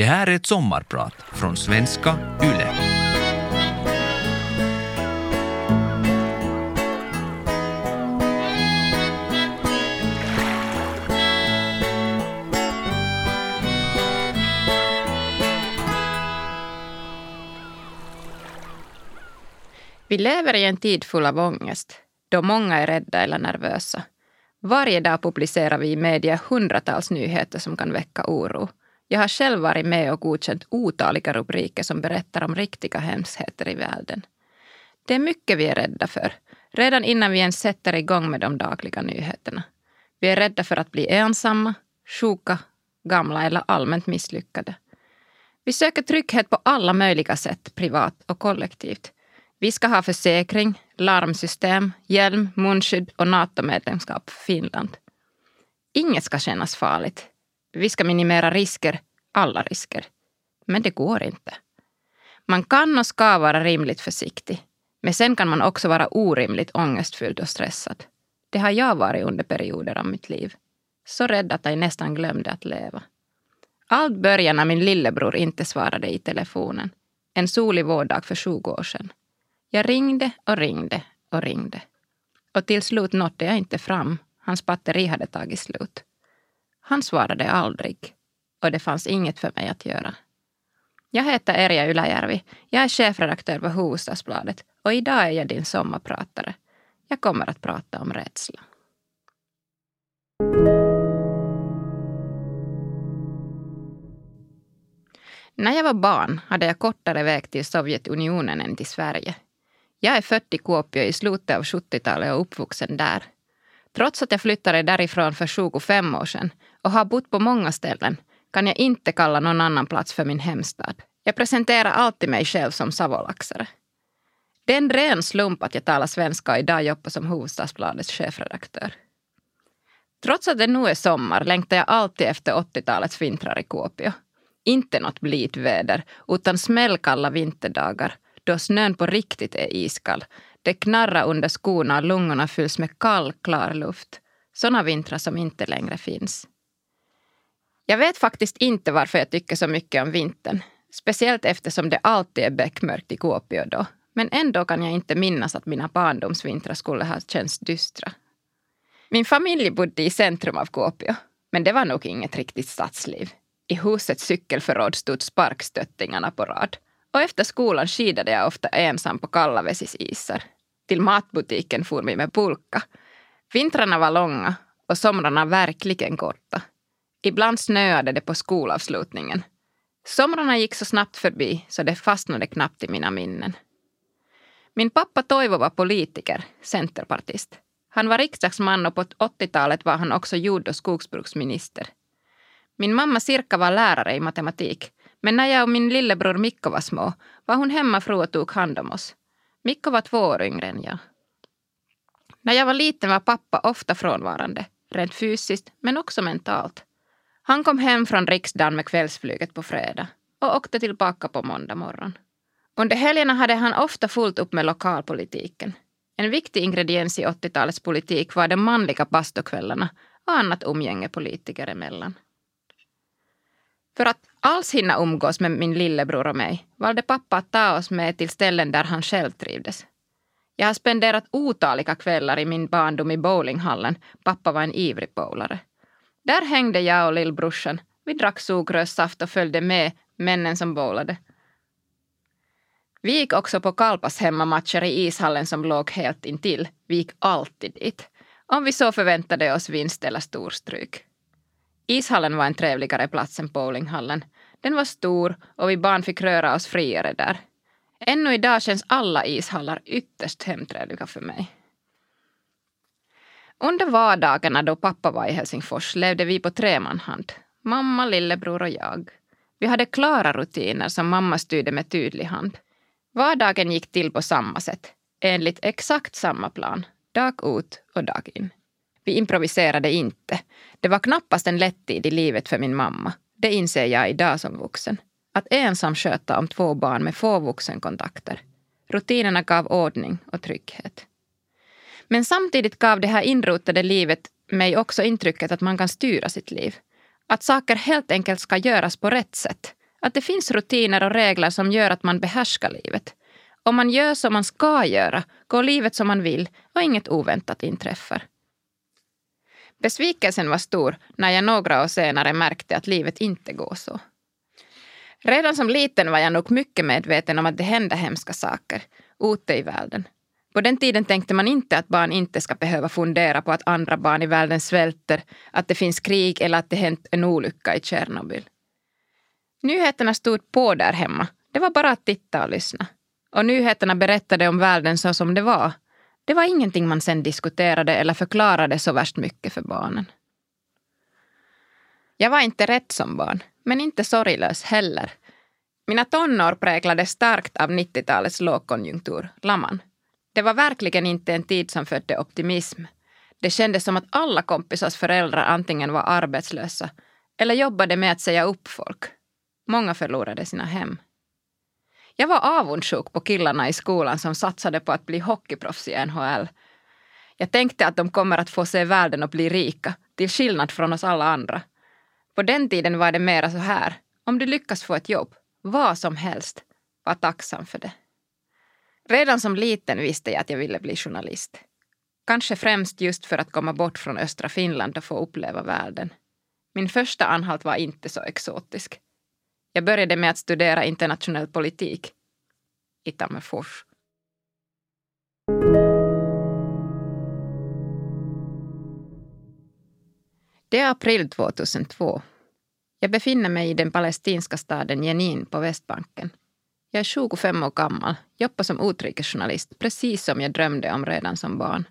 Det här är ett sommarprat från svenska YLE. Vi lever i en tid full av ångest, då många är rädda eller nervösa. Varje dag publicerar vi i media hundratals nyheter som kan väcka oro. Jag har själv varit med och godkänt otaliga rubriker som berättar om riktiga hemskheter i världen. Det är mycket vi är rädda för, redan innan vi ens sätter igång med de dagliga nyheterna. Vi är rädda för att bli ensamma, sjuka, gamla eller allmänt misslyckade. Vi söker trygghet på alla möjliga sätt, privat och kollektivt. Vi ska ha försäkring, larmsystem, hjälm, munskydd och NATO-medlemskap för Finland. Inget ska kännas farligt. Vi ska minimera risker, alla risker. Men det går inte. Man kan och ska vara rimligt försiktig. Men sen kan man också vara orimligt ångestfylld och stressad. Det har jag varit under perioder av mitt liv. Så rädd att jag nästan glömde att leva. Allt började när min lillebror inte svarade i telefonen. En solig vårdag för 20 år sedan. Jag ringde och ringde och ringde. Och till slut nådde jag inte fram. Hans batteri hade tagit slut. Han svarade aldrig. Och det fanns inget för mig att göra. Jag heter Erja Ylajärvi. Jag är chefredaktör på Hufvudstadsbladet och idag är jag din sommarpratare. Jag kommer att prata om rädsla. När jag var barn hade jag kortare väg till Sovjetunionen än till Sverige. Jag är född i Kuopio i slutet av 70-talet och uppvuxen där. Trots att jag flyttade därifrån för 25 år sedan och har bott på många ställen kan jag inte kalla någon annan plats för min hemstad. Jag presenterar alltid mig själv som savolaxare. Det är en ren slump att jag talar svenska och idag jobbar som Hufvudstadsbladets chefredaktör. Trots att det nu är sommar längtar jag alltid efter 80-talets vintrar i Kuopio. Inte något blidväder, utan smällkalla vinterdagar då snön på riktigt är iskall. Det knarrar under skorna och lungorna fylls med kall, klar luft. Såna vintrar som inte längre finns. Jag vet faktiskt inte varför jag tycker så mycket om vintern. Speciellt eftersom det alltid är beckmörkt i Kuopio då. Men ändå kan jag inte minnas att mina barndomsvintrar skulle ha känts dystra. Min familj bodde i centrum av Kuopio. Men det var nog inget riktigt stadsliv. I husets cykelförråd stod sparkstöttingarna på rad. Och efter skolan skidade jag ofta ensam på Kallavesis isar. Till matbutiken for vi med pulka. Vintrarna var långa och somrarna verkligen korta. Ibland snöade det på skolavslutningen. Somrarna gick så snabbt förbi så det fastnade knappt i mina minnen. Min pappa Toivo var politiker, centerpartist. Han var riksdagsman och på 80-talet var han också jord och skogsbruksminister. Min mamma Sirka var lärare i matematik men när jag och min lillebror Mikko var små var hon hemmafru och tog hand om oss. Mikko var två år yngre än jag. När jag var liten var pappa ofta frånvarande, rent fysiskt men också mentalt. Han kom hem från riksdagen med kvällsflyget på fredag och åkte tillbaka på måndag morgon. Under helgerna hade han ofta fullt upp med lokalpolitiken. En viktig ingrediens i 80-talets politik var de manliga bastukvällarna och annat umgänge politiker emellan. För att alls hinna umgås med min lillebror och mig valde pappa att ta oss med till ställen där han själv trivdes. Jag har spenderat otaliga kvällar i min barndom i bowlinghallen. Pappa var en ivrig bowlare. Där hängde jag och lillbrorsan. Vi drack sugrörssaft och följde med männen som bowlade. Vi gick också på Kalpas hemmamatcher i ishallen som låg helt intill. Vi gick alltid dit. Om vi så förväntade oss vinst eller storstryk. Ishallen var en trevligare plats än bowlinghallen. Den var stor och vi barn fick röra oss friare där. Ännu idag känns alla ishallar ytterst hemtrevliga för mig. Under vardagarna då pappa var i Helsingfors levde vi på tremanhand. Mamma, lillebror och jag. Vi hade klara rutiner som mamma styrde med tydlig hand. Vardagen gick till på samma sätt, enligt exakt samma plan, dag ut och dag in. Vi improviserade inte. Det var knappast en lätt tid i livet för min mamma. Det inser jag idag som vuxen. Att ensam sköta om två barn med få vuxenkontakter. Rutinerna gav ordning och trygghet. Men samtidigt gav det här inrotade livet mig också intrycket att man kan styra sitt liv. Att saker helt enkelt ska göras på rätt sätt. Att det finns rutiner och regler som gör att man behärskar livet. Om man gör som man ska göra, går livet som man vill och inget oväntat inträffar. Besvikelsen var stor när jag några år senare märkte att livet inte går så. Redan som liten var jag nog mycket medveten om att det händer hemska saker ute i världen. På den tiden tänkte man inte att barn inte ska behöva fundera på att andra barn i världen svälter, att det finns krig eller att det hänt en olycka i Tjernobyl. Nyheterna stod på där hemma. Det var bara att titta och lyssna. Och nyheterna berättade om världen så som det var. Det var ingenting man sen diskuterade eller förklarade så värst mycket för barnen. Jag var inte rätt som barn, men inte sorglös heller. Mina tonår präglades starkt av 90-talets lågkonjunktur, laman. Det var verkligen inte en tid som födde optimism. Det kändes som att alla kompisars föräldrar antingen var arbetslösa eller jobbade med att säga upp folk. Många förlorade sina hem. Jag var avundsjuk på killarna i skolan som satsade på att bli hockeyproffs i NHL. Jag tänkte att de kommer att få se världen och bli rika, till skillnad från oss alla andra. På den tiden var det mera så här, om du lyckas få ett jobb, vad som helst, var tacksam för det. Redan som liten visste jag att jag ville bli journalist. Kanske främst just för att komma bort från östra Finland och få uppleva världen. Min första anhalt var inte så exotisk. Jag började med att studera internationell politik i Tammerfors. Det är april 2002. Jag befinner mig i den palestinska staden Jenin på Västbanken. Jag är 25 år gammal, jobbar som utrikesjournalist, precis som jag drömde om redan som barn.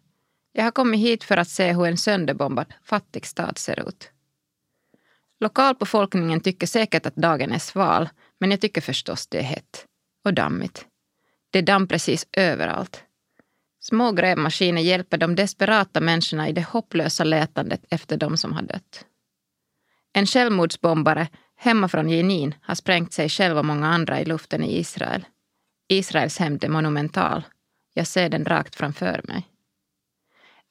Jag har kommit hit för att se hur en sönderbombad fattig stad ser ut. Lokalbefolkningen tycker säkert att dagen är sval, men jag tycker förstås det är hett. Och dammigt. Det är damm precis överallt. Små grävmaskiner hjälper de desperata människorna i det hopplösa letandet efter de som har dött. En självmordsbombare hemma från Jenin har sprängt sig själv och många andra i luften i Israel. Israels hämnd är monumental. Jag ser den rakt framför mig.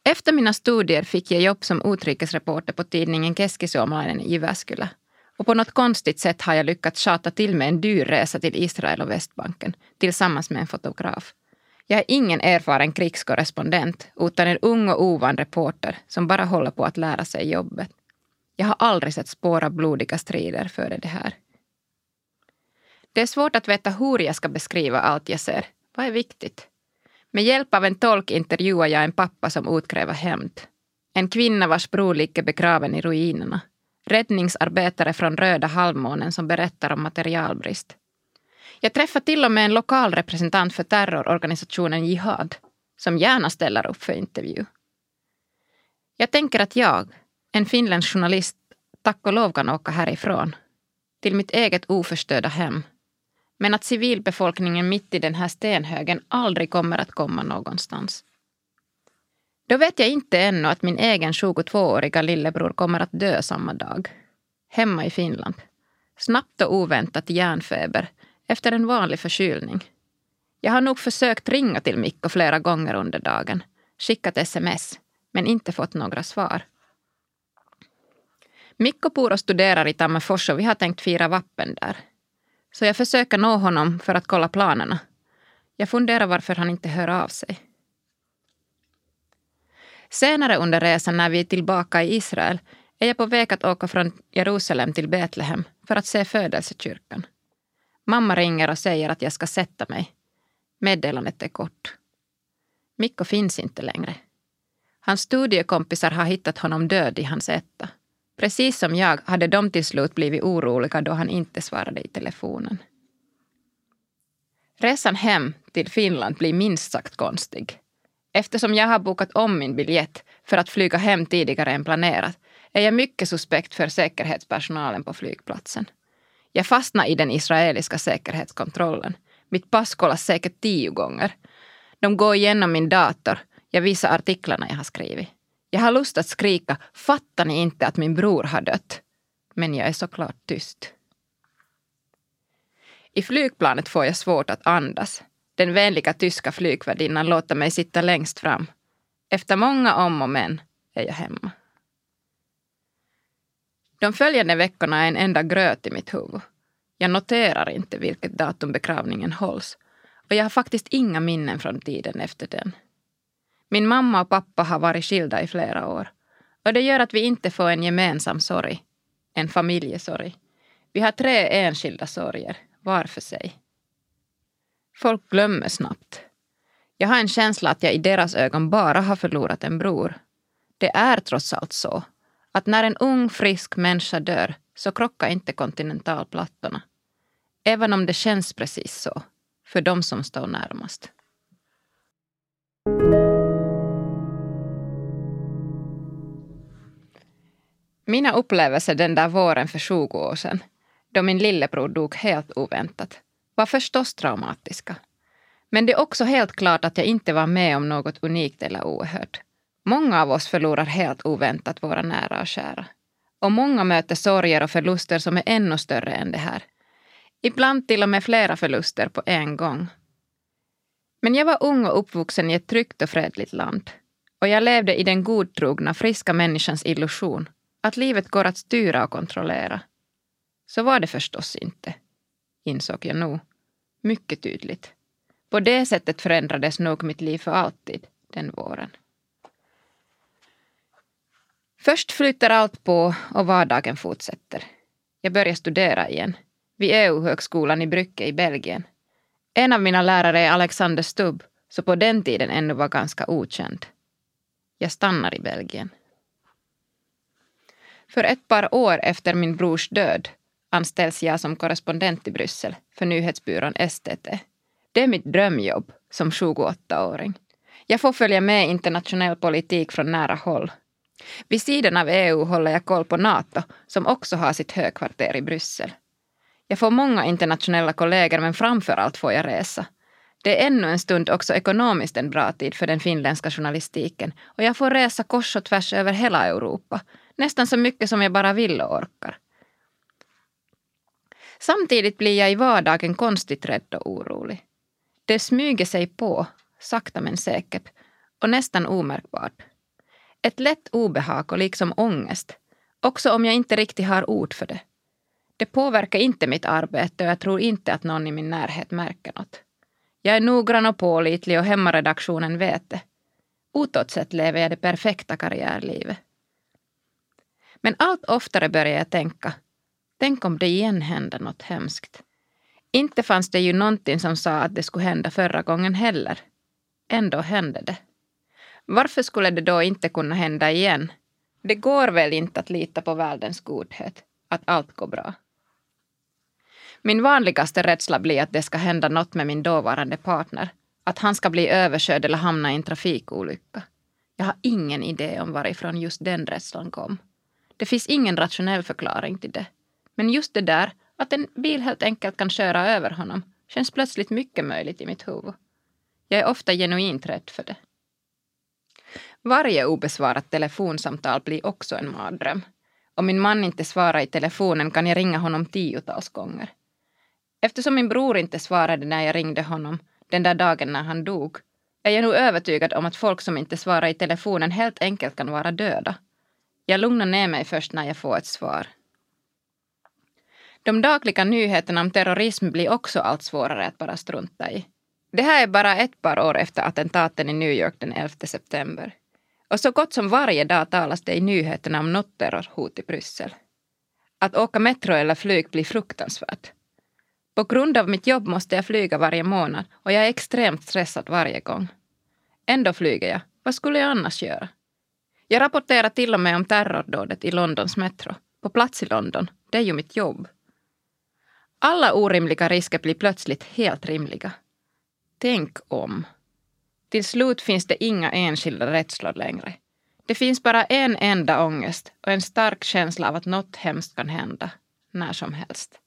Efter mina studier fick jag jobb som utrikesreporter på tidningen Keskisuomalainen i Jyväskylä. Och på något konstigt sätt har jag lyckats tjata till mig en dyr resa till Israel och Västbanken tillsammans med en fotograf. Jag är ingen erfaren krigskorrespondent utan en ung och ovan reporter som bara håller på att lära sig jobbet. Jag har aldrig sett spår av blodiga strider före det här. Det är svårt att veta hur jag ska beskriva allt jag ser. Vad är viktigt? Med hjälp av en tolk intervjuar jag en pappa som utkräver hämnd. En kvinna vars bror ligger begraven i ruinerna. Räddningsarbetare från Röda halvmånen som berättar om materialbrist. Jag träffar till och med en lokal representant för terrororganisationen Jihad som gärna ställer upp för intervju. Jag tänker att jag, en finländsk journalist, tack och lov kan åka härifrån. Till mitt eget oförstörda hem men att civilbefolkningen mitt i den här stenhögen aldrig kommer att komma någonstans. Då vet jag inte ännu att min egen 22-åriga lillebror kommer att dö samma dag. Hemma i Finland. Snabbt och oväntat hjärnfeber efter en vanlig förkylning. Jag har nog försökt ringa till Mikko flera gånger under dagen, skickat sms, men inte fått några svar. Mikko bor och studerar i Tammerfors och vi har tänkt fira vappen där. Så jag försöker nå honom för att kolla planerna. Jag funderar varför han inte hör av sig. Senare under resan när vi är tillbaka i Israel är jag på väg att åka från Jerusalem till Betlehem för att se födelsekyrkan. Mamma ringer och säger att jag ska sätta mig. Meddelandet är kort. Mikko finns inte längre. Hans studiekompisar har hittat honom död i hans etta. Precis som jag hade de till slut blivit oroliga då han inte svarade i telefonen. Resan hem till Finland blir minst sagt konstig. Eftersom jag har bokat om min biljett för att flyga hem tidigare än planerat är jag mycket suspekt för säkerhetspersonalen på flygplatsen. Jag fastnade i den israeliska säkerhetskontrollen. Mitt pass kollas säkert tio gånger. De går igenom min dator. Jag visar artiklarna jag har skrivit. Jag har lust att skrika, fattar ni inte att min bror har dött? Men jag är såklart tyst. I flygplanet får jag svårt att andas. Den vänliga tyska flygvärdinnan låter mig sitta längst fram. Efter många om och men är jag hemma. De följande veckorna är en enda gröt i mitt huvud. Jag noterar inte vilket datum begravningen hålls och jag har faktiskt inga minnen från tiden efter den. Min mamma och pappa har varit skilda i flera år och det gör att vi inte får en gemensam sorg, en familjesorg. Vi har tre enskilda sorger, var för sig. Folk glömmer snabbt. Jag har en känsla att jag i deras ögon bara har förlorat en bror. Det är trots allt så att när en ung frisk människa dör så krockar inte kontinentalplattorna. Även om det känns precis så för de som står närmast. Mina upplevelser den där våren för 20 år sedan, då min lillebror dog helt oväntat, var förstås traumatiska. Men det är också helt klart att jag inte var med om något unikt eller oerhört. Många av oss förlorar helt oväntat våra nära och kära. Och många möter sorger och förluster som är ännu större än det här. Ibland till och med flera förluster på en gång. Men jag var ung och uppvuxen i ett tryggt och fredligt land. Och jag levde i den godtrogna, friska människans illusion att livet går att styra och kontrollera. Så var det förstås inte, insåg jag nog. Mycket tydligt. På det sättet förändrades nog mitt liv för alltid den våren. Först flyttar allt på och vardagen fortsätter. Jag börjar studera igen, vid EU-högskolan i Brücke i Belgien. En av mina lärare är Alexander Stubb, så på den tiden ännu var ganska okänd. Jag stannar i Belgien. För ett par år efter min brors död anställs jag som korrespondent i Bryssel för nyhetsbyrån STT. Det är mitt drömjobb som 28-åring. Jag får följa med internationell politik från nära håll. Vid sidan av EU håller jag koll på Nato som också har sitt högkvarter i Bryssel. Jag får många internationella kollegor men framför allt får jag resa. Det är ännu en stund också ekonomiskt en bra tid för den finländska journalistiken och jag får resa kors och tvärs över hela Europa. Nästan så mycket som jag bara vill och orkar. Samtidigt blir jag i vardagen konstigt rädd och orolig. Det smyger sig på, sakta men säkert, och nästan omärkbart. Ett lätt obehag och liksom ångest, också om jag inte riktigt har ord för det. Det påverkar inte mitt arbete och jag tror inte att någon i min närhet märker något. Jag är noggrann och pålitlig och hemmaredaktionen vet det. Utåt sett lever jag det perfekta karriärlivet. Men allt oftare börjar jag tänka, tänk om det igen händer något hemskt. Inte fanns det ju någonting som sa att det skulle hända förra gången heller. Ändå hände det. Varför skulle det då inte kunna hända igen? Det går väl inte att lita på världens godhet, att allt går bra. Min vanligaste rädsla blir att det ska hända något med min dåvarande partner. Att han ska bli överkörd eller hamna i en trafikolycka. Jag har ingen idé om varifrån just den rädslan kom. Det finns ingen rationell förklaring till det. Men just det där, att en bil helt enkelt kan köra över honom, känns plötsligt mycket möjligt i mitt huvud. Jag är ofta genuint rädd för det. Varje obesvarat telefonsamtal blir också en mardröm. Om min man inte svarar i telefonen kan jag ringa honom tiotals gånger. Eftersom min bror inte svarade när jag ringde honom den där dagen när han dog är jag nog övertygad om att folk som inte svarar i telefonen helt enkelt kan vara döda. Jag lugnar ner mig först när jag får ett svar. De dagliga nyheterna om terrorism blir också allt svårare att bara strunta i. Det här är bara ett par år efter attentaten i New York den 11 september. Och så gott som varje dag talas det i nyheterna om något terrorhot i Bryssel. Att åka metro eller flyg blir fruktansvärt. På grund av mitt jobb måste jag flyga varje månad och jag är extremt stressad varje gång. Ändå flyger jag. Vad skulle jag annars göra? Jag rapporterar till och med om terrordådet i Londons metro. På plats i London. Det är ju mitt jobb. Alla orimliga risker blir plötsligt helt rimliga. Tänk om. Till slut finns det inga enskilda rädslor längre. Det finns bara en enda ångest och en stark känsla av att något hemskt kan hända, när som helst.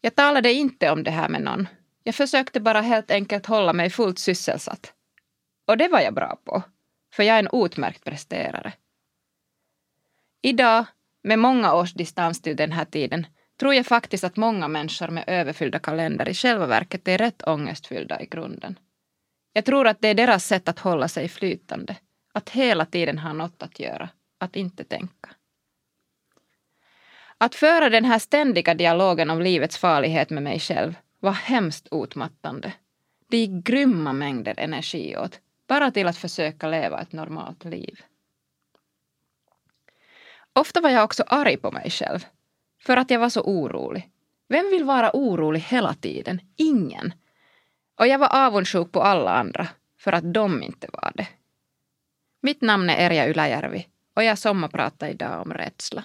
Jag talade inte om det här med någon. Jag försökte bara helt enkelt hålla mig fullt sysselsatt. Och det var jag bra på, för jag är en utmärkt presterare. Idag, med många års distans till den här tiden, tror jag faktiskt att många människor med överfyllda kalender i själva verket är rätt ångestfyllda i grunden. Jag tror att det är deras sätt att hålla sig flytande, att hela tiden ha något att göra, att inte tänka. Att föra den här ständiga dialogen om livets farlighet med mig själv var hemskt utmattande. Det gick grymma mängder energi åt, bara till att försöka leva ett normalt liv. Ofta var jag också arg på mig själv, för att jag var så orolig. Vem vill vara orolig hela tiden? Ingen. Och jag var avundsjuk på alla andra, för att de inte var det. Mitt namn är Erja Yläjärvi och jag sommarpratar idag om rädsla.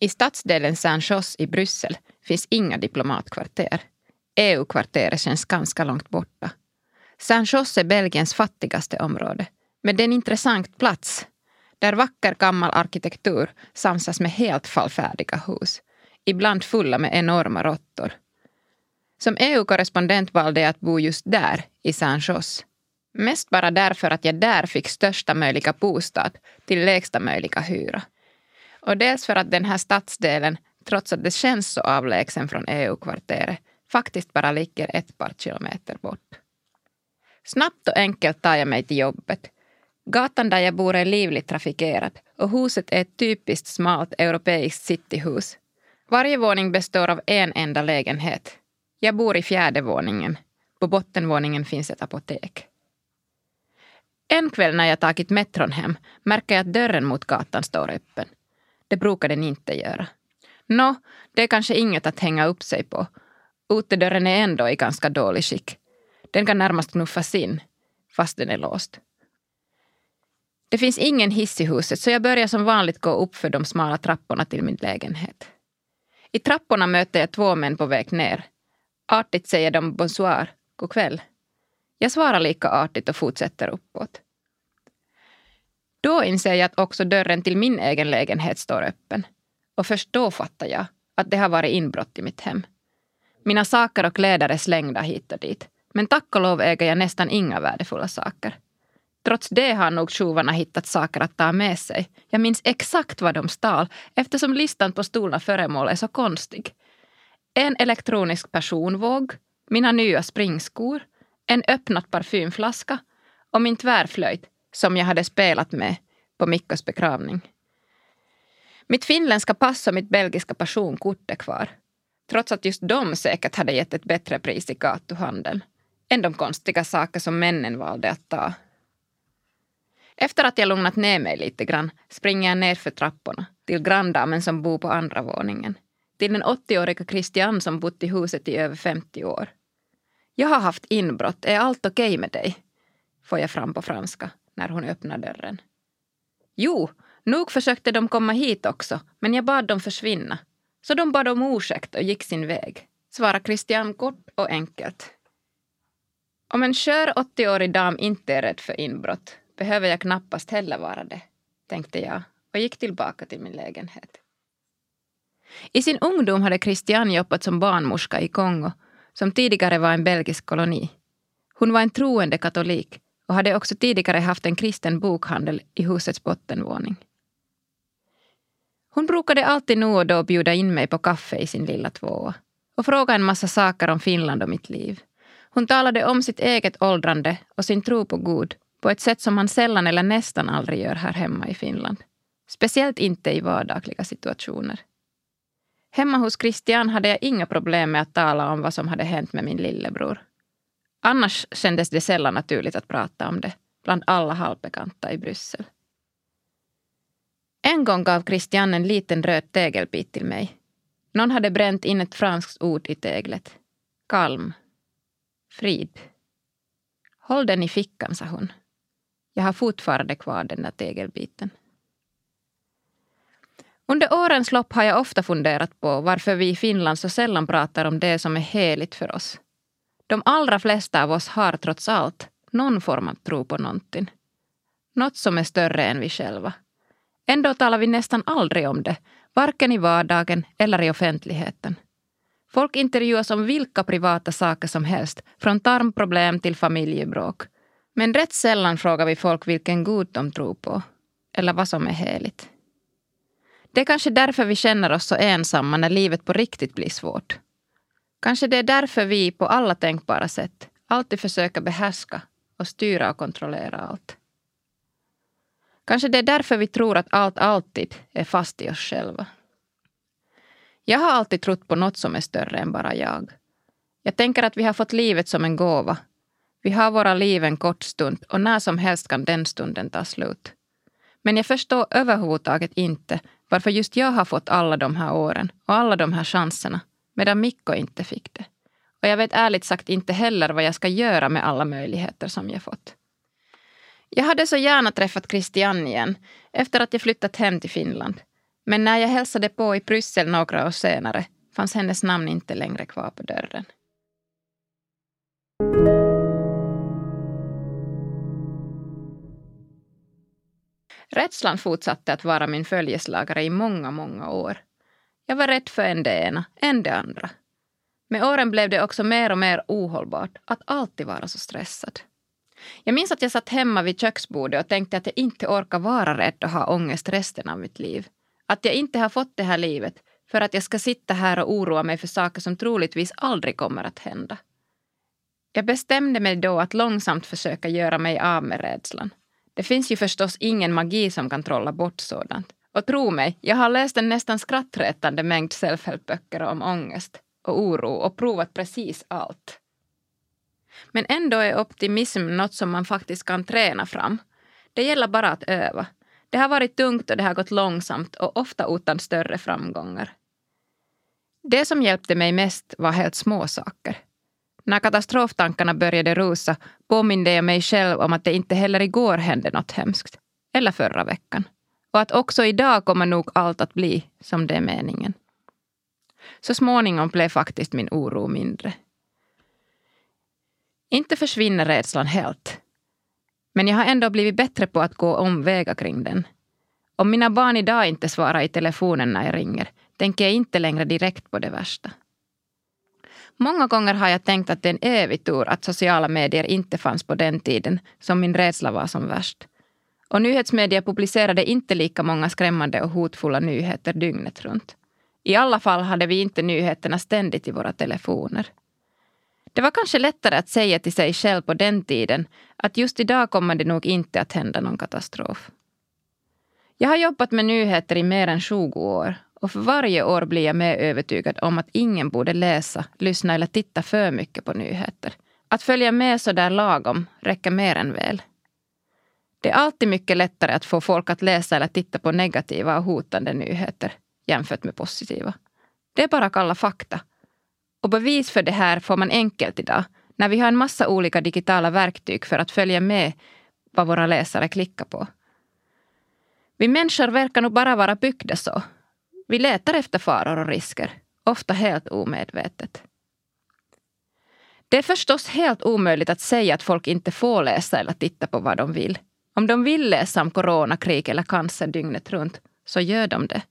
I stadsdelen Saint-Jos i Bryssel finns inga diplomatkvarter. EU-kvarteret känns ganska långt borta. Saint-Jos är Belgiens fattigaste område. Men det är en intressant plats där vacker gammal arkitektur samsas med helt fallfärdiga hus. Ibland fulla med enorma råttor. Som EU-korrespondent valde jag att bo just där, i Saint-Jos. Mest bara därför att jag där fick största möjliga bostad till lägsta möjliga hyra. Och dels för att den här stadsdelen, trots att det känns så avlägsen från EU-kvarteret, faktiskt bara ligger ett par kilometer bort. Snabbt och enkelt tar jag mig till jobbet. Gatan där jag bor är livligt trafikerad och huset är ett typiskt smalt europeiskt cityhus. Varje våning består av en enda lägenhet. Jag bor i fjärde våningen. På bottenvåningen finns ett apotek. En kväll när jag tagit metron hem märker jag att dörren mot gatan står öppen. Det brukar den inte göra. Nå, det är kanske inget att hänga upp sig på. Utedörren är ändå i ganska dålig skick. Den kan närmast knuffas in, fast den är låst. Det finns ingen hiss i huset så jag börjar som vanligt gå upp för de smala trapporna till min lägenhet. I trapporna möter jag två män på väg ner. Artigt säger de bonsoir, god kväll. Jag svarar lika artigt och fortsätter uppåt. Då inser jag att också dörren till min egen lägenhet står öppen. Och först då fattar jag att det har varit inbrott i mitt hem. Mina saker och kläder är slängda hit och dit. Men tack och lov äger jag nästan inga värdefulla saker. Trots det har nog tjuvarna hittat saker att ta med sig. Jag minns exakt vad de stal eftersom listan på stulna föremål är så konstig. En elektronisk personvåg, mina nya springskor, en öppnad parfymflaska och min tvärflöjt som jag hade spelat med på Mikkos begravning. Mitt finländska pass och mitt belgiska personkort är kvar. Trots att just de säkert hade gett ett bättre pris i gatuhandeln än de konstiga saker som männen valde att ta. Efter att jag lugnat ner mig lite grann springer jag ner för trapporna till granndamen som bor på andra våningen. Till den 80-åriga Christian som bott i huset i över 50 år. Jag har haft inbrott, är allt okej okay med dig? Får jag fram på franska när hon öppnar dörren. Jo, nog försökte de komma hit också, men jag bad dem försvinna. Så de bad om ursäkt och gick sin väg, svarar Christian kort och enkelt. Om en skör 80-årig dam inte är rädd för inbrott behöver jag knappast heller vara det, tänkte jag och gick tillbaka till min lägenhet. I sin ungdom hade Christian jobbat som barnmorska i Kongo, som tidigare var en belgisk koloni. Hon var en troende katolik och hade också tidigare haft en kristen bokhandel i husets bottenvåning. Hon brukade alltid nu och då bjuda in mig på kaffe i sin lilla tvåa och fråga en massa saker om Finland och mitt liv. Hon talade om sitt eget åldrande och sin tro på Gud på ett sätt som man sällan eller nästan aldrig gör här hemma i Finland. Speciellt inte i vardagliga situationer. Hemma hos Christian hade jag inga problem med att tala om vad som hade hänt med min lillebror. Annars kändes det sällan naturligt att prata om det bland alla halvbekanta i Bryssel. En gång gav Christian en liten röd tegelbit till mig. Någon hade bränt in ett franskt ord i teglet. Kalm. Frid. Håll den i fickan, sa hon. Jag har fortfarande kvar den där tegelbiten. Under årens lopp har jag ofta funderat på varför vi i Finland så sällan pratar om det som är heligt för oss. De allra flesta av oss har trots allt någon form av tro på någonting. Något som är större än vi själva. Ändå talar vi nästan aldrig om det, varken i vardagen eller i offentligheten. Folk intervjuas om vilka privata saker som helst, från tarmproblem till familjebråk. Men rätt sällan frågar vi folk vilken gud de tror på, eller vad som är heligt. Det är kanske därför vi känner oss så ensamma när livet på riktigt blir svårt. Kanske det är därför vi på alla tänkbara sätt alltid försöker behärska och styra och kontrollera allt. Kanske det är därför vi tror att allt alltid är fast i oss själva. Jag har alltid trott på något som är större än bara jag. Jag tänker att vi har fått livet som en gåva. Vi har våra liv en kort stund och när som helst kan den stunden ta slut. Men jag förstår överhuvudtaget inte varför just jag har fått alla de här åren och alla de här chanserna medan Mikko inte fick det. Och jag vet ärligt sagt inte heller vad jag ska göra med alla möjligheter som jag fått. Jag hade så gärna träffat Christian igen efter att jag flyttat hem till Finland. Men när jag hälsade på i Bryssel några år senare fanns hennes namn inte längre kvar på dörren. Rädslan fortsatte att vara min följeslagare i många, många år. Jag var rädd för en det ena, en det andra. Med åren blev det också mer och mer ohållbart att alltid vara så stressad. Jag minns att jag satt hemma vid köksbordet och tänkte att jag inte orkar vara rädd och ha ångest resten av mitt liv. Att jag inte har fått det här livet för att jag ska sitta här och oroa mig för saker som troligtvis aldrig kommer att hända. Jag bestämde mig då att långsamt försöka göra mig av med rädslan. Det finns ju förstås ingen magi som kan trolla bort sådant. Och tro mig, jag har läst en nästan skrattretande mängd self-help-böcker om ångest och oro och provat precis allt. Men ändå är optimism något som man faktiskt kan träna fram. Det gäller bara att öva. Det har varit tungt och det har gått långsamt och ofta utan större framgångar. Det som hjälpte mig mest var helt små saker. När katastroftankarna började rusa påminde jag mig själv om att det inte heller igår hände något hemskt. Eller förra veckan. Och att också idag kommer nog allt att bli som det är meningen. Så småningom blev faktiskt min oro mindre. Inte försvinner rädslan helt. Men jag har ändå blivit bättre på att gå omvägar kring den. Om mina barn idag inte svarar i telefonen när jag ringer tänker jag inte längre direkt på det värsta. Många gånger har jag tänkt att det är en evig tur att sociala medier inte fanns på den tiden som min rädsla var som värst. Och nyhetsmedia publicerade inte lika många skrämmande och hotfulla nyheter dygnet runt. I alla fall hade vi inte nyheterna ständigt i våra telefoner. Det var kanske lättare att säga till sig själv på den tiden att just idag kommer det nog inte att hända någon katastrof. Jag har jobbat med nyheter i mer än 20 år och för varje år blir jag mer övertygad om att ingen borde läsa, lyssna eller titta för mycket på nyheter. Att följa med sådär lagom räcker mer än väl. Det är alltid mycket lättare att få folk att läsa eller titta på negativa och hotande nyheter jämfört med positiva. Det är bara kalla fakta. Och bevis för det här får man enkelt idag när vi har en massa olika digitala verktyg för att följa med vad våra läsare klickar på. Vi människor verkar nog bara vara byggda så. Vi letar efter faror och risker, ofta helt omedvetet. Det är förstås helt omöjligt att säga att folk inte får läsa eller titta på vad de vill. Om de vill läsa om coronakrig eller cancer dygnet runt, så gör de det.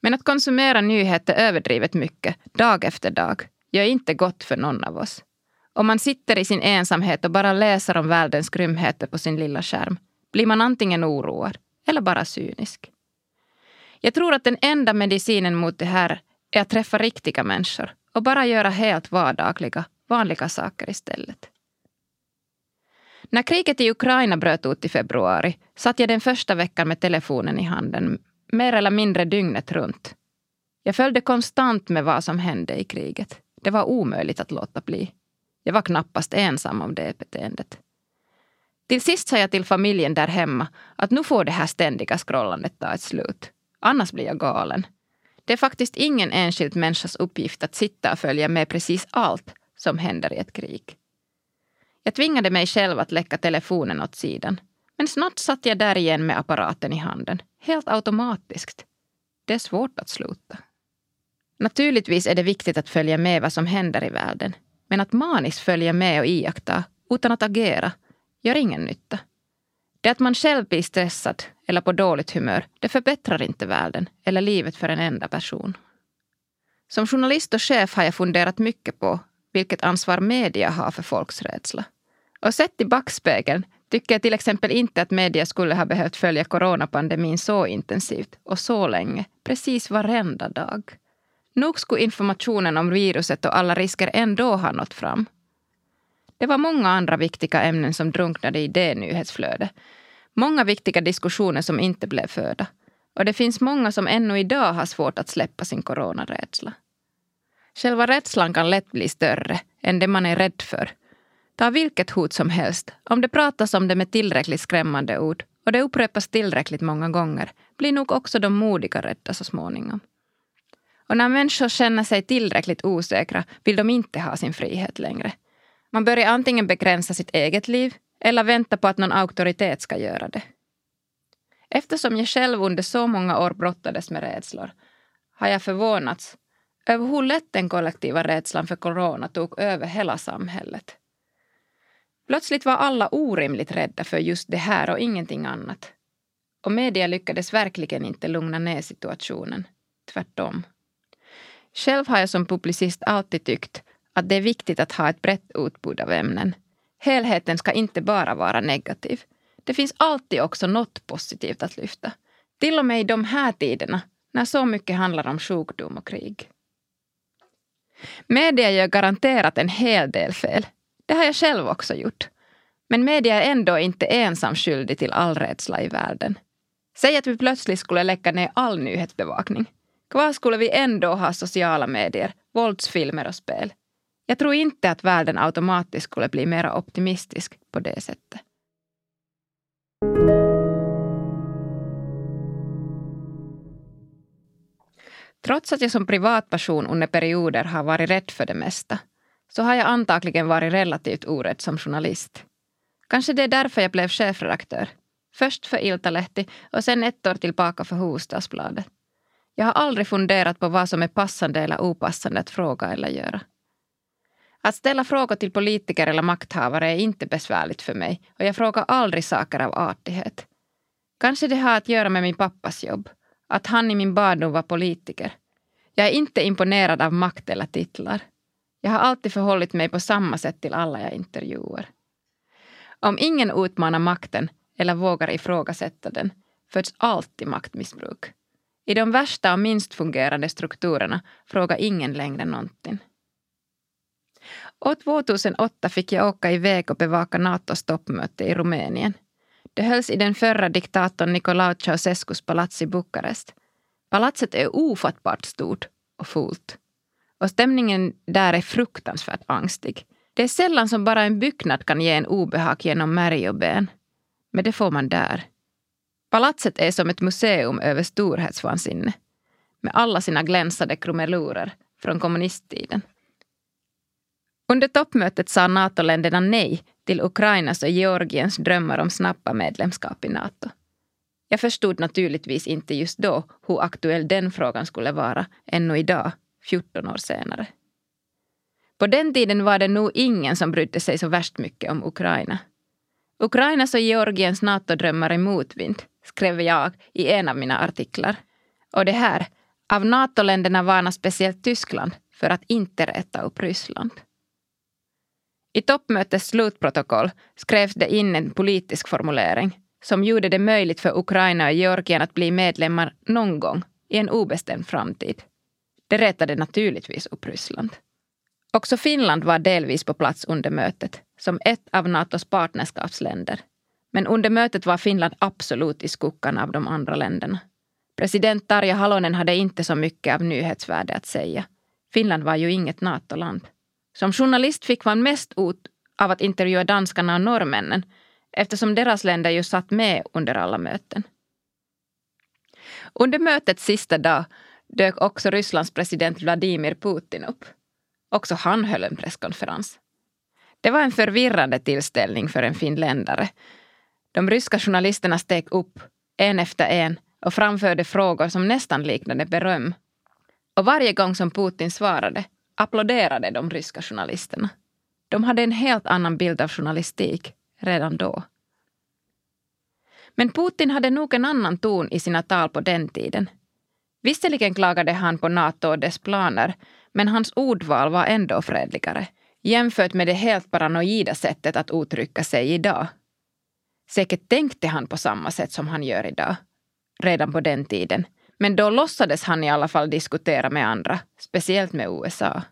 Men att konsumera nyheter överdrivet mycket, dag efter dag, gör inte gott för någon av oss. Om man sitter i sin ensamhet och bara läser om världens grymheter på sin lilla skärm blir man antingen oroad eller bara cynisk. Jag tror att den enda medicinen mot det här är att träffa riktiga människor och bara göra helt vardagliga, vanliga saker istället. När kriget i Ukraina bröt ut i februari satt jag den första veckan med telefonen i handen mer eller mindre dygnet runt. Jag följde konstant med vad som hände i kriget. Det var omöjligt att låta bli. Jag var knappast ensam om det beteendet. Till sist sa jag till familjen där hemma att nu får det här ständiga scrollandet ta ett slut. Annars blir jag galen. Det är faktiskt ingen enskild människas uppgift att sitta och följa med precis allt som händer i ett krig. Jag tvingade mig själv att läcka telefonen åt sidan. Men snart satt jag där igen med apparaten i handen. Helt automatiskt. Det är svårt att sluta. Naturligtvis är det viktigt att följa med vad som händer i världen. Men att maniskt följa med och iaktta utan att agera gör ingen nytta. Det att man själv blir stressad eller på dåligt humör, det förbättrar inte världen eller livet för en enda person. Som journalist och chef har jag funderat mycket på vilket ansvar media har för folks rädsla. Och sett i backspegeln tycker jag till exempel inte att media skulle ha behövt följa coronapandemin så intensivt och så länge, precis varenda dag. Nog skulle informationen om viruset och alla risker ändå ha nått fram. Det var många andra viktiga ämnen som drunknade i det nyhetsflödet. Många viktiga diskussioner som inte blev förda. Och det finns många som ännu idag har svårt att släppa sin coronarädsla. Själva rädslan kan lätt bli större än det man är rädd för. Ta vilket hot som helst. Om det pratas om det med tillräckligt skrämmande ord och det upprepas tillräckligt många gånger blir nog också de modiga rädda så småningom. Och när människor känner sig tillräckligt osäkra vill de inte ha sin frihet längre. Man börjar antingen begränsa sitt eget liv eller vänta på att någon auktoritet ska göra det. Eftersom jag själv under så många år brottades med rädslor har jag förvånats över hur lätt den kollektiva rädslan för corona tog över hela samhället. Plötsligt var alla orimligt rädda för just det här och ingenting annat. Och media lyckades verkligen inte lugna ner situationen. Tvärtom. Själv har jag som publicist alltid tyckt att det är viktigt att ha ett brett utbud av ämnen. Helheten ska inte bara vara negativ. Det finns alltid också något positivt att lyfta. Till och med i de här tiderna när så mycket handlar om sjukdom och krig. Media gör garanterat en hel del fel. Det har jag själv också gjort. Men media är ändå inte ensam skyldig till all rädsla i världen. Säg att vi plötsligt skulle läcka ner all nyhetsbevakning. Kvar skulle vi ändå ha sociala medier, våldsfilmer och spel. Jag tror inte att världen automatiskt skulle bli mer optimistisk på det sättet. Trots att jag som privatperson under perioder har varit rädd för det mesta så har jag antagligen varit relativt orädd som journalist. Kanske det är därför jag blev chefredaktör. Först för Iltalehti och sen ett år tillbaka för Hufvudstadsbladet. Jag har aldrig funderat på vad som är passande eller opassande att fråga eller göra. Att ställa frågor till politiker eller makthavare är inte besvärligt för mig och jag frågar aldrig saker av artighet. Kanske det har att göra med min pappas jobb, att han i min barndom var politiker. Jag är inte imponerad av makt eller titlar. Jag har alltid förhållit mig på samma sätt till alla jag intervjuar. Om ingen utmanar makten eller vågar ifrågasätta den föds alltid maktmissbruk. I de värsta och minst fungerande strukturerna frågar ingen längre någonting. År 2008 fick jag åka iväg och bevaka Natos toppmöte i Rumänien. Det hölls i den förra diktatorn Nikolaus Ceausescus palats i Bukarest. Palatset är ofattbart stort och fult. Och stämningen där är fruktansvärt angstig. Det är sällan som bara en byggnad kan ge en obehag genom märg och ben. Men det får man där. Palatset är som ett museum över storhetsvansinne med alla sina glänsade krumelurer från kommunisttiden. Under toppmötet sa NATO-länderna nej till Ukrainas och Georgiens drömmar om snabba medlemskap i NATO. Jag förstod naturligtvis inte just då hur aktuell den frågan skulle vara ännu idag, 14 år senare. På den tiden var det nog ingen som brydde sig så värst mycket om Ukraina. Ukrainas och Georgiens NATO-drömmar i motvind, skrev jag i en av mina artiklar. Och det här, av NATO-länderna varnar speciellt Tyskland för att inte rätta upp Ryssland. I toppmötets slutprotokoll skrevs det in en politisk formulering som gjorde det möjligt för Ukraina och Georgien att bli medlemmar någon gång i en obestämd framtid. Det retade naturligtvis upp Ryssland. Också Finland var delvis på plats under mötet, som ett av Natos partnerskapsländer. Men under mötet var Finland absolut i skuggan av de andra länderna. President Tarja Halonen hade inte så mycket av nyhetsvärde att säga. Finland var ju inget NATO-land. Som journalist fick man mest ut av att intervjua danskarna och norrmännen eftersom deras länder ju satt med under alla möten. Under mötets sista dag dök också Rysslands president Vladimir Putin upp. Också han höll en presskonferens. Det var en förvirrande tillställning för en finländare. De ryska journalisterna steg upp, en efter en, och framförde frågor som nästan liknade beröm. Och varje gång som Putin svarade applåderade de ryska journalisterna. De hade en helt annan bild av journalistik redan då. Men Putin hade nog en annan ton i sina tal på den tiden. Visserligen klagade han på Nato och dess planer, men hans ordval var ändå fredligare jämfört med det helt paranoida sättet att uttrycka sig idag. Säkert tänkte han på samma sätt som han gör idag, redan på den tiden. Men då låtsades han i alla fall diskutera med andra, speciellt med USA.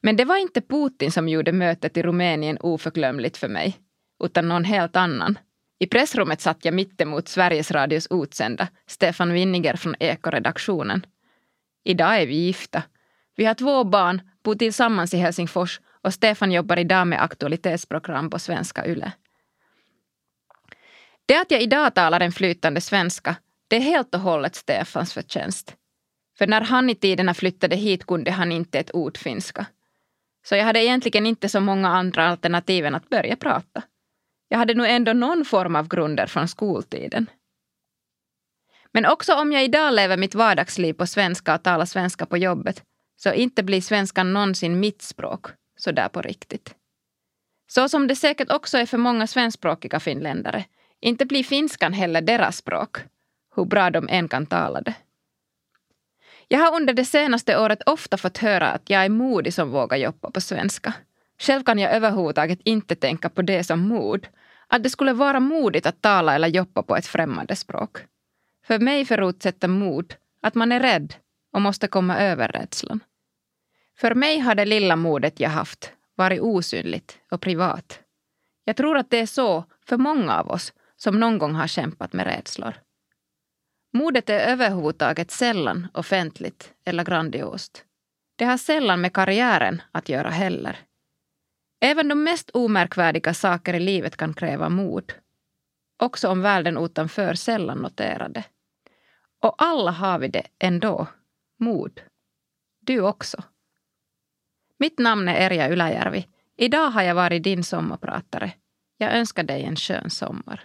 Men det var inte Putin som gjorde mötet i Rumänien oförglömligt för mig, utan någon helt annan. I pressrummet satt jag mittemot Sveriges Radios utsända, Stefan Winniger från Ekoredaktionen. Idag är vi gifta. Vi har två barn, bor tillsammans i Helsingfors och Stefan jobbar idag med aktualitetsprogram på Svenska Yle. Det att jag idag talar en flytande svenska, det är helt och hållet Stefans förtjänst. För när han i tiderna flyttade hit kunde han inte ett ord finska. Så jag hade egentligen inte så många andra alternativ än att börja prata. Jag hade nog ändå någon form av grunder från skoltiden. Men också om jag idag lever mitt vardagsliv på svenska och talar svenska på jobbet, så inte blir svenskan någonsin mitt språk, så där på riktigt. Så som det säkert också är för många svenskspråkiga finländare, inte blir finskan heller deras språk, hur bra de än kan tala det. Jag har under det senaste året ofta fått höra att jag är modig som vågar jobba på svenska. Själv kan jag överhuvudtaget inte tänka på det som mod. Att det skulle vara modigt att tala eller jobba på ett främmande språk. För mig förutsätter mod att man är rädd och måste komma över rädslan. För mig har det lilla modet jag haft varit osynligt och privat. Jag tror att det är så för många av oss som någon gång har kämpat med rädslor. Modet är överhuvudtaget sällan offentligt eller grandiost. Det har sällan med karriären att göra heller. Även de mest omärkvärdiga saker i livet kan kräva mod. Också om världen utanför sällan noterar det. Och alla har vi det ändå. Mod. Du också. Mitt namn är Erja Yläjärvi. Idag har jag varit din sommarpratare. Jag önskar dig en skön sommar.